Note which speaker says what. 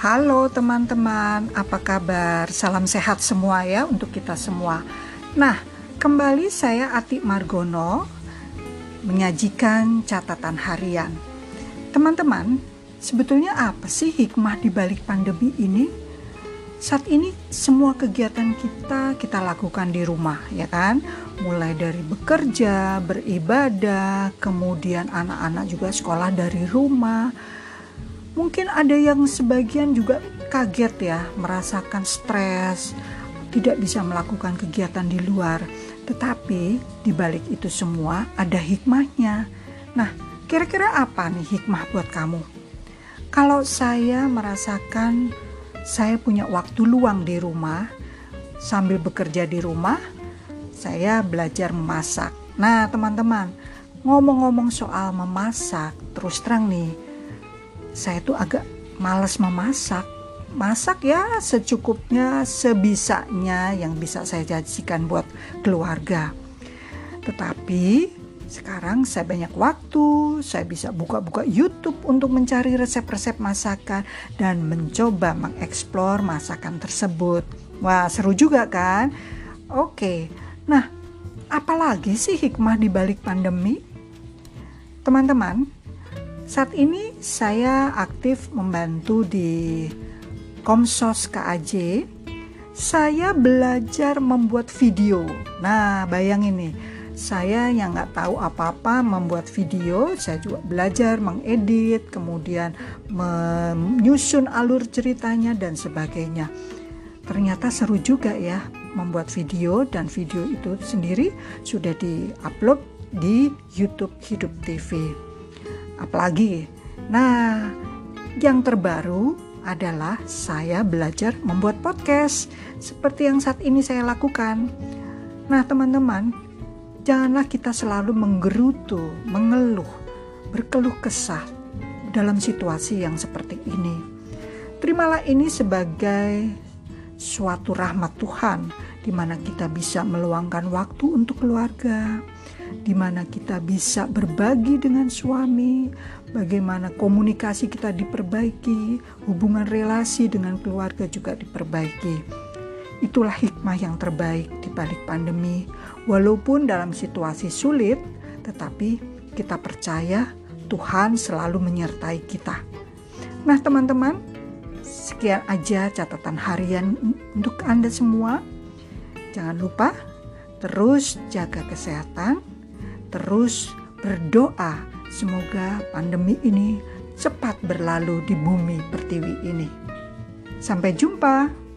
Speaker 1: Halo teman-teman, apa kabar? Salam sehat semua ya untuk kita semua. Nah, kembali saya Ati Margono menyajikan catatan harian. Teman-teman, sebetulnya apa sih hikmah di balik pandemi ini? Saat ini semua kegiatan kita kita lakukan di rumah, ya kan? Mulai dari bekerja, beribadah, kemudian anak-anak juga sekolah dari rumah Mungkin ada yang sebagian juga kaget ya, merasakan stres, tidak bisa melakukan kegiatan di luar. Tetapi di balik itu semua ada hikmahnya. Nah, kira-kira apa nih hikmah buat kamu? Kalau saya merasakan saya punya waktu luang di rumah, sambil bekerja di rumah, saya belajar memasak. Nah, teman-teman, ngomong-ngomong soal memasak, terus terang nih, saya tuh agak males memasak masak ya secukupnya sebisanya yang bisa saya jadikan buat keluarga tetapi sekarang saya banyak waktu, saya bisa buka-buka YouTube untuk mencari resep-resep masakan dan mencoba mengeksplor masakan tersebut. Wah, seru juga kan? Oke. Nah, apalagi sih hikmah di balik pandemi? Teman-teman, saat ini saya aktif membantu di Komsos KAJ. Saya belajar membuat video. Nah, bayangin nih, saya yang nggak tahu apa-apa membuat video, saya juga belajar mengedit, kemudian menyusun alur ceritanya dan sebagainya. Ternyata seru juga ya membuat video dan video itu sendiri sudah diupload di YouTube Hidup TV apalagi. Nah, yang terbaru adalah saya belajar membuat podcast seperti yang saat ini saya lakukan. Nah, teman-teman, janganlah kita selalu menggerutu, mengeluh, berkeluh kesah dalam situasi yang seperti ini. Terimalah ini sebagai suatu rahmat Tuhan di mana kita bisa meluangkan waktu untuk keluarga, di mana kita bisa berbagi dengan suami, bagaimana komunikasi kita diperbaiki, hubungan relasi dengan keluarga juga diperbaiki. Itulah hikmah yang terbaik di balik pandemi. Walaupun dalam situasi sulit, tetapi kita percaya Tuhan selalu menyertai kita. Nah, teman-teman, sekian aja catatan harian untuk Anda semua. Jangan lupa terus jaga kesehatan, terus berdoa semoga pandemi ini cepat berlalu di bumi pertiwi ini. Sampai jumpa.